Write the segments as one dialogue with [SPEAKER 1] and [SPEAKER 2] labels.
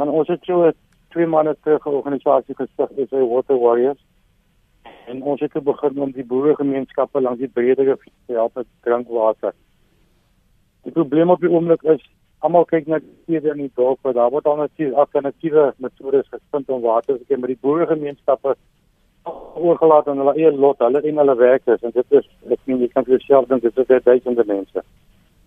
[SPEAKER 1] Maar ons het so twee maande terug 'n organisasie gestig, dis die Water Warriors. En ons het begin om die boeregemeenskappe langs die breëre rivier te help met drinkwater. Die probleem op die oomblik is almal kyk net hier in die dorp, maar daar word al natuurlik alternatiewe metodes gevind om water te kry met die boeregemeenskappe oorgelaat aan hulle eie lot, hulle en hulle werkers en dit is ek meen jy kan vir jouself dink dit is duisende mense.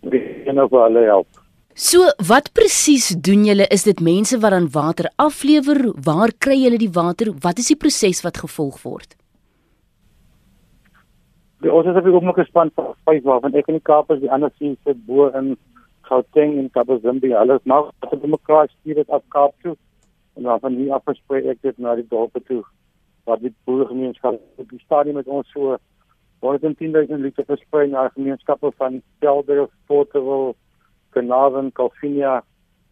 [SPEAKER 1] Wie kan nou vir hulle help?
[SPEAKER 2] So, wat presies doen julle? Is dit mense wat dan water aflewer? Waar kry julle die water? Wat is die proses wat gevolg word?
[SPEAKER 1] Die ons het ook nog gespan vir vyf waarvan ek in die Kaap is, die ander sien sit bo in Gauteng en Kapazimbi. Alles maar as ons mekaar stuur dit af Kaap toe en dan van hier af versprei ek dit na die dorpe toe. Wat die boergemeenskap op die stadium met ons so 110000 liter versprei na gemeenskappe van Kelder, Porterville Carnarvon, Calvinia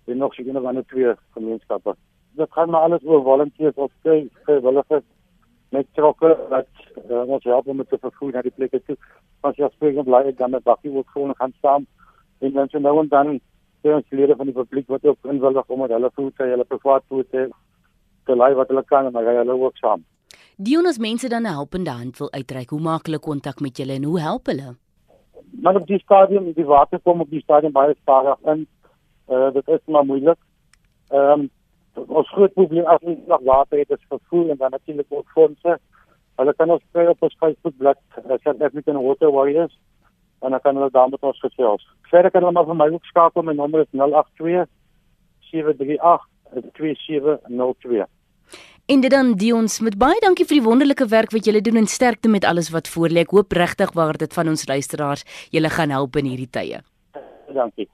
[SPEAKER 1] en nog so 'n of ander twee gemeenskappe. Dit gaan maar alles oor volunteers of vrywilligers met trokke wat uh, ons help om te vervoer na die plekke toe. As jy spreek bly ek dan met bakkie ook gewoon gaan staan en dan so nou en dan sien ons lede van die publiek wat ook inwillig om met hulle voete, hulle privaat voete te lei wat hulle kan en dan ry hulle ook saam.
[SPEAKER 2] Dionos mense dan 'n helpende hand wil uitreik. Hoe maak hulle kontak met julle en hoe help hulle?
[SPEAKER 1] Maar op die stadium die water kom op die stadium baie stadig in. Uh dit is maar moeilik. Ehm um, ons groot probleem as ons nog water het is vervoer en dan natuurlik ook fondse. Hulle kan ons kry op ons Facebook bladsy uh, South African Water Warriors en dan kan hulle daar met ons gesels. Verder kan hulle maar vir my ook skakel my nommer is 082 738 2702.
[SPEAKER 2] En dit dan Dions met baie dankie vir die wonderlike werk wat julle doen en sterkte met alles wat voor lê. Ek hoop regtig waar dit van ons luisteraars julle gaan help in hierdie tye.
[SPEAKER 1] Dankie.